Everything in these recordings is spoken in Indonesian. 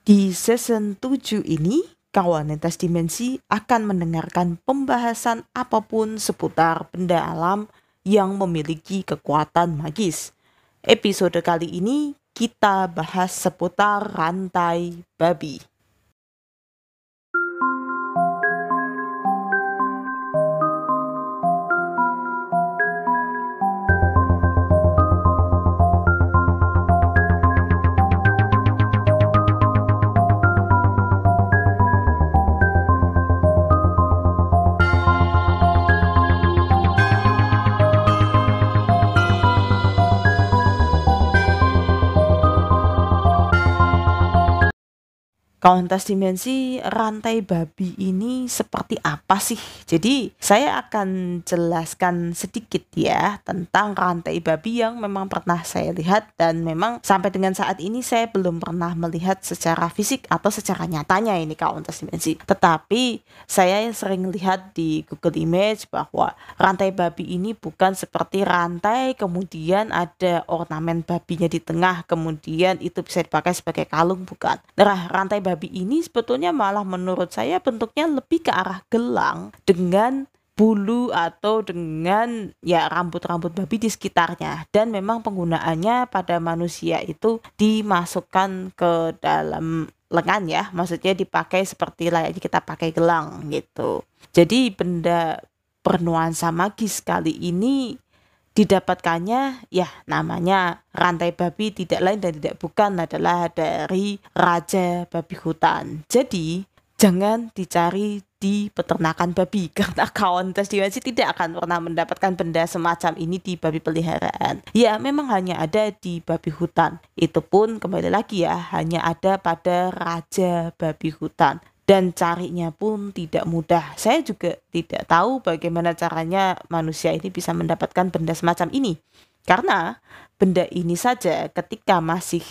Di season 7 ini, kawan lintas dimensi akan mendengarkan pembahasan apa pun seputar benda alam yang memiliki kekuatan magis. Episode kali ini kita bahas seputar rantai babi. Kauntas dimensi rantai babi ini seperti apa sih? Jadi saya akan jelaskan sedikit ya tentang rantai babi yang memang pernah saya lihat dan memang sampai dengan saat ini saya belum pernah melihat secara fisik atau secara nyatanya ini kauntas dimensi. Tetapi saya sering lihat di Google Image bahwa rantai babi ini bukan seperti rantai kemudian ada ornamen babinya di tengah kemudian itu bisa dipakai sebagai kalung bukan. Nah rantai ini sebetulnya malah menurut saya bentuknya lebih ke arah gelang dengan bulu atau dengan ya rambut-rambut babi di sekitarnya. Dan memang penggunaannya pada manusia itu dimasukkan ke dalam lengan ya. Maksudnya dipakai seperti layaknya kita pakai gelang gitu. Jadi benda bernuansa magis kali ini didapatkannya ya namanya rantai babi tidak lain dan tidak bukan adalah dari raja babi hutan. Jadi jangan dicari di peternakan babi karena kawan tes dimensi tidak akan pernah mendapatkan benda semacam ini di babi peliharaan. Ya memang hanya ada di babi hutan. Itu pun kembali lagi ya hanya ada pada raja babi hutan dan carinya pun tidak mudah. Saya juga tidak tahu bagaimana caranya manusia ini bisa mendapatkan benda semacam ini. Karena benda ini saja ketika masih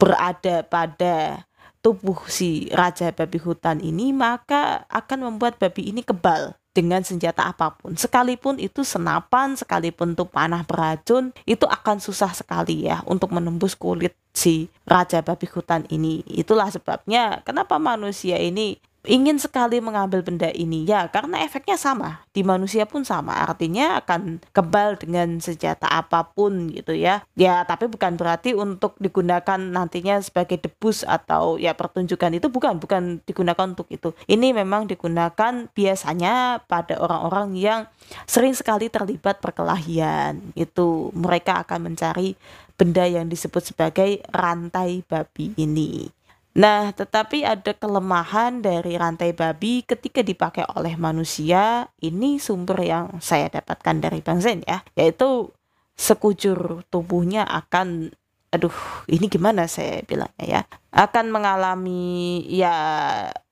berada pada tubuh si raja babi hutan ini maka akan membuat babi ini kebal dengan senjata apa pun. Sekalipun itu senapan, sekalipun itu panah beracun, itu akan susah sekali ya untuk menembus kulit si raja babi hutan ini. Itulah sebabnya kenapa manusia ini ingin sekali mengambil benda ini. Ya karena efeknya sama. Di manusia pun sama. Artinya akan kebal dengan senjata apa pun gitu ya. Ya tapi bukan berarti untuk digunakan nantinya sebagai debus atau ya pertunjukan itu bukan. Bukan digunakan untuk itu. Ini memang digunakan biasanya pada orang-orang yang sering sekali terlibat perkelahian. Itu mereka akan mencari benda yang disebut sebagai rantai babi ini Nah, tetapi ada kelemahan dari rantai babi ketika dipakai oleh manusia. Ini sumber yang saya dapatkan dari Bang Zen ya, yaitu sekujur tubuhnya akan aduh ini gimana saya bilangnya ya? Akan mengalami ya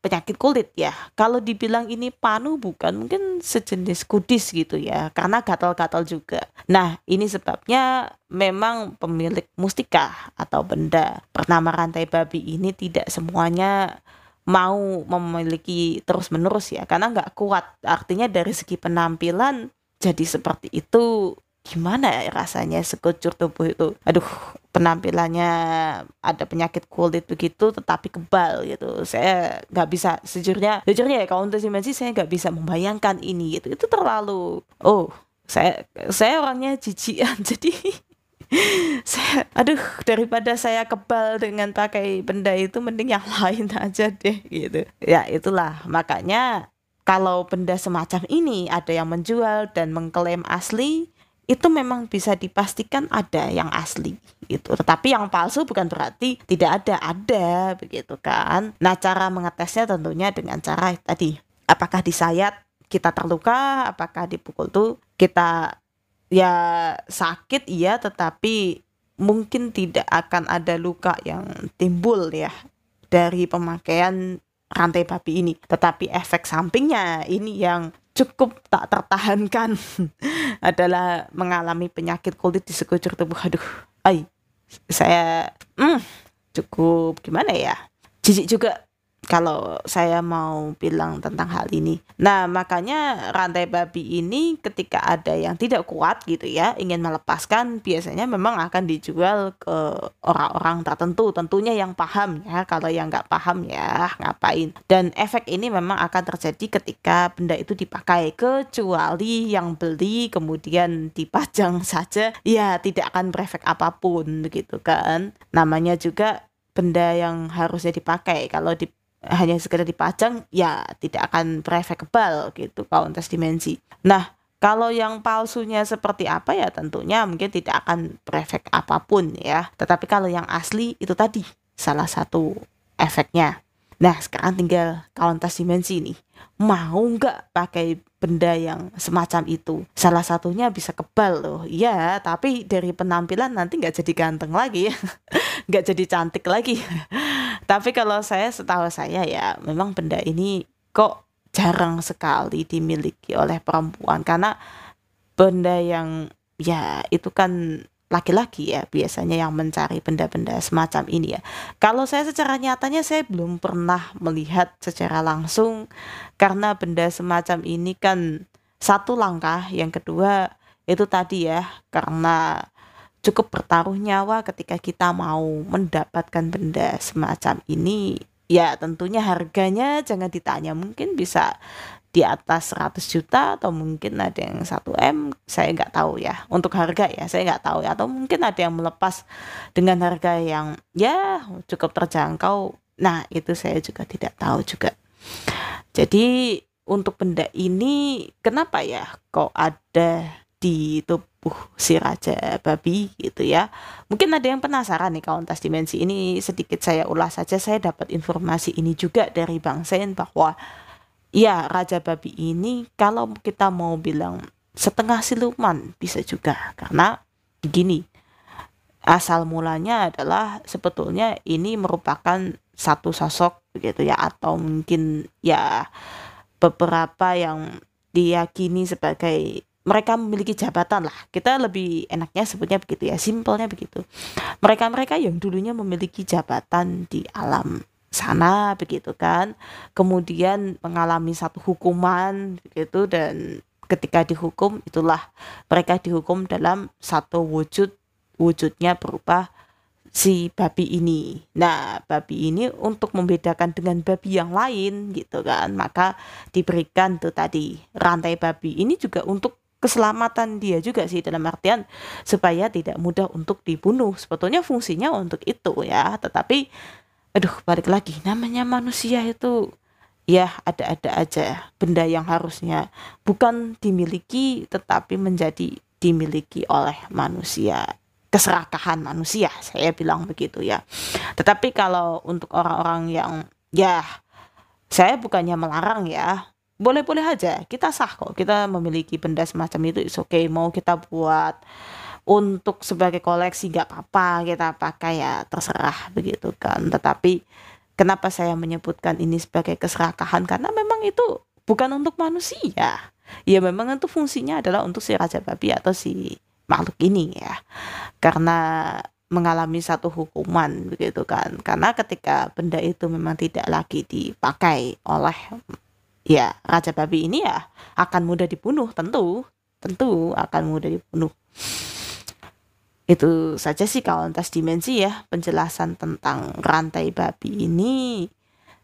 penyakit kulit ya. Kalau dibilang ini panu bukan mungkin sejenis kudis gitu ya. Karena gatal-gatal juga. Nah ini sebabnya memang pemilik mustika atau benda bernama rantai babi ini tidak semuanya mau memiliki terus menerus ya. Karena nggak kuat. Artinya dari segi penampilan jadi seperti itu gimana ya rasanya sekujur tubuh itu? Aduh penampilannya ada penyakit kulit begitu tetapi kebal gitu. Saya nggak bisa sejujurnya sejujurnya ya kalau untuk dimensi saya nggak bisa membayangkan ini gitu. Itu terlalu oh saya saya orangnya jijian. Jadi saya aduh daripada saya kebal dengan pakai benda itu mending yang lain aja deh gitu. Ya itulah. Makanya kalau benda semacam ini ada yang menjual dan mengklaim asli itu memang bisa dipastikan ada yang asli gitu. Tetapi yang palsu bukan berarti tidak ada, ada begitu kan. Nah, cara mengetesnya tentunya dengan cara tadi, apakah disayat kita terluka, apakah dipukul tuh kita ya sakit iya tetapi mungkin tidak akan ada luka yang timbul ya dari pemakaian rantai babi ini. Tetapi efek sampingnya ini yang cukup tak tertahankan adalah mengalami penyakit kulit di sekujur tubuh. Aduh, ay, saya hmm, cukup gimana ya? Jijik juga kalau saya mau bilang tentang hal ini. Nah, makanya rantai babi ini ketika ada yang tidak kuat gitu ya, ingin melepaskan biasanya memang akan dijual ke orang-orang tertentu, tentunya yang paham ya. Kalau yang nggak paham ya ngapain. Dan efek ini memang akan terjadi ketika benda itu dipakai kecuali yang beli kemudian dipajang saja ya tidak akan berefek apa pun gitu kan. Namanya juga benda yang harusnya dipakai kalau di hanya sekedar dipajang ya tidak akan kebal gitu kauntas dimensi. Nah, kalau yang palsunya seperti apa ya tentunya mungkin tidak akan berefek apa pun ya. Tetapi kalau yang asli itu tadi salah satu efeknya. Nah, sekarang tinggal kauntas dimensi nih. Mau nggak pakai benda yang semacam itu? Salah satunya bisa kebal loh. Iya, tapi dari penampilan nanti nggak jadi ganteng lagi. nggak jadi cantik lagi. Tapi kalau saya setahu saya ya memang benda ini kok jarang sekali dimiliki oleh perempuan karena benda yang ya itu kan laki-laki ya biasanya yang mencari benda-benda semacam ini ya. Kalau saya secara nyatanya saya belum pernah melihat secara langsung karena benda semacam ini kan satu langkah, yang kedua itu tadi ya karena cukup bertaruh nyawa ketika kita mau mendapatkan benda semacam ini ya tentunya harganya jangan ditanya mungkin bisa di atas 100 juta atau mungkin ada yang 1 M saya nggak tahu ya untuk harga ya saya nggak tahu ya atau mungkin ada yang melepas dengan harga yang ya cukup terjangkau nah itu saya juga tidak tahu juga jadi untuk benda ini kenapa ya kok ada di tubuh si raja babi gitu ya. Mungkin ada yang penasaran nih kauntas dimensi ini sedikit saya ulas saja. Saya dapat informasi ini juga dari Bang Sen bahwa ya raja babi ini kalau kita mau bilang setengah siluman bisa juga. Karena begini asal mulanya adalah sebetulnya ini merupakan satu sosok begitu ya atau mungkin ya beberapa yang diyakini sebagai mereka memiliki jabatan lah. Kita lebih enaknya sebutnya begitu ya simpelnya begitu. Mereka-mereka yang dulunya memiliki jabatan di alam sana begitu kan kemudian mengalami satu hukuman begitu dan ketika dihukum itulah mereka dihukum dalam satu wujud wujudnya berupa si babi ini. Nah, babi ini untuk membedakan dengan babi yang lain gitu kan, maka diberikan tuh tadi rantai babi ini juga untuk keselamatan dia juga sih dalam artian supaya tidak mudah untuk dibunuh. Sebetulnya fungsinya untuk itu ya, tetapi aduh balik lagi. Namanya manusia itu ya ada-ada aja benda yang harusnya bukan dimiliki tetapi menjadi dimiliki oleh manusia. Keserakahan manusia saya bilang begitu ya. Tetapi kalau untuk orang-orang yang ya saya bukannya melarang ya boleh-boleh aja. Kita sah kok kita memiliki benda semacam itu oke okay. Mau kita buat untuk sebagai koleksi nggak apa-apa kita pakai ya terserah begitu kan. Tetapi kenapa saya menyebutkan ini sebagai keserakahan? Karena memang itu bukan untuk manusia. Ya memang itu fungsinya adalah untuk si raja babi atau si makhluk ini ya. Karena mengalami satu hukuman begitu kan. Karena ketika benda itu memang tidak lagi dipakai oleh ya raja babi ini ya akan mudah dibunuh tentu. Tentu akan mudah dibunuh itu saja sih kawan tas dimensi ya penjelasan tentang rantai babi ini.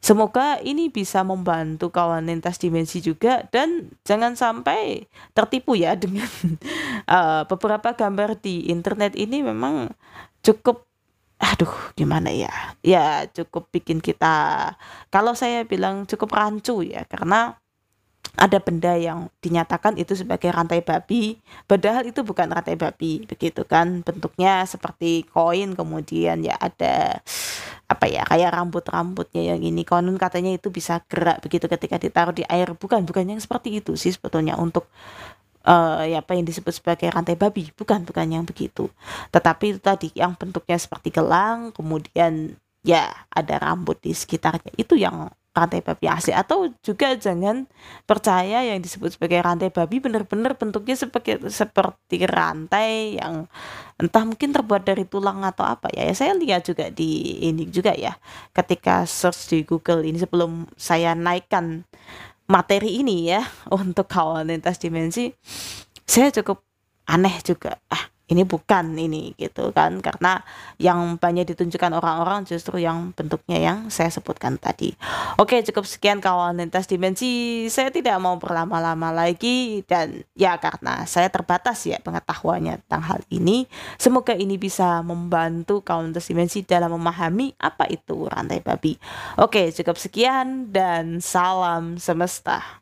Semoga ini bisa membantu kawan lintas dimensi juga dan jangan sampai tertipu ya dengan uh, beberapa gambar di internet ini. Memang cukup aduh gimana ya? Ya cukup bikin kita kalau saya bilang cukup rancu ya karena ada benda yang dinyatakan itu sebagai rantai babi padahal itu bukan rantai babi begitu kan? Bentuknya seperti koin kemudian ya ada apa ya kayak rambut-rambutnya yang ini. Konon katanya itu bisa gerak begitu ketika ditaruh di air. Bukan bukan yang seperti itu sih sebetulnya untuk uh, ya apa yang disebut sebagai rantai babi. Bukan bukan yang begitu. Tetapi itu tadi yang bentuknya seperti gelang kemudian ya ada rambut di sekitarnya. Itu yang rantai babi asli. Atau juga jangan percaya yang disebut sebagai rantai babi benar-benar bentuknya sebagai seperti rantai yang entah mungkin terbuat dari tulang atau apa ya. ya saya lihat juga di ini juga ya. Ketika search di Google ini sebelum saya naikkan materi ini ya untuk kawan lintas dimensi saya cukup aneh juga. Ah ini bukan ini gitu kan. Karena yang banyak ditunjukkan orang-orang justru yang bentuknya yang saya sebutkan tadi. Oke cukup sekian kawan lintas dimensi. Saya tidak mau berlama-lama lagi dan ya karena saya terbatas ya pengetahuannya tentang hal ini. Semoga ini bisa membantu kawan lintas dimensi dalam memahami apa itu rantai babi. Oke cukup sekian dan salam semesta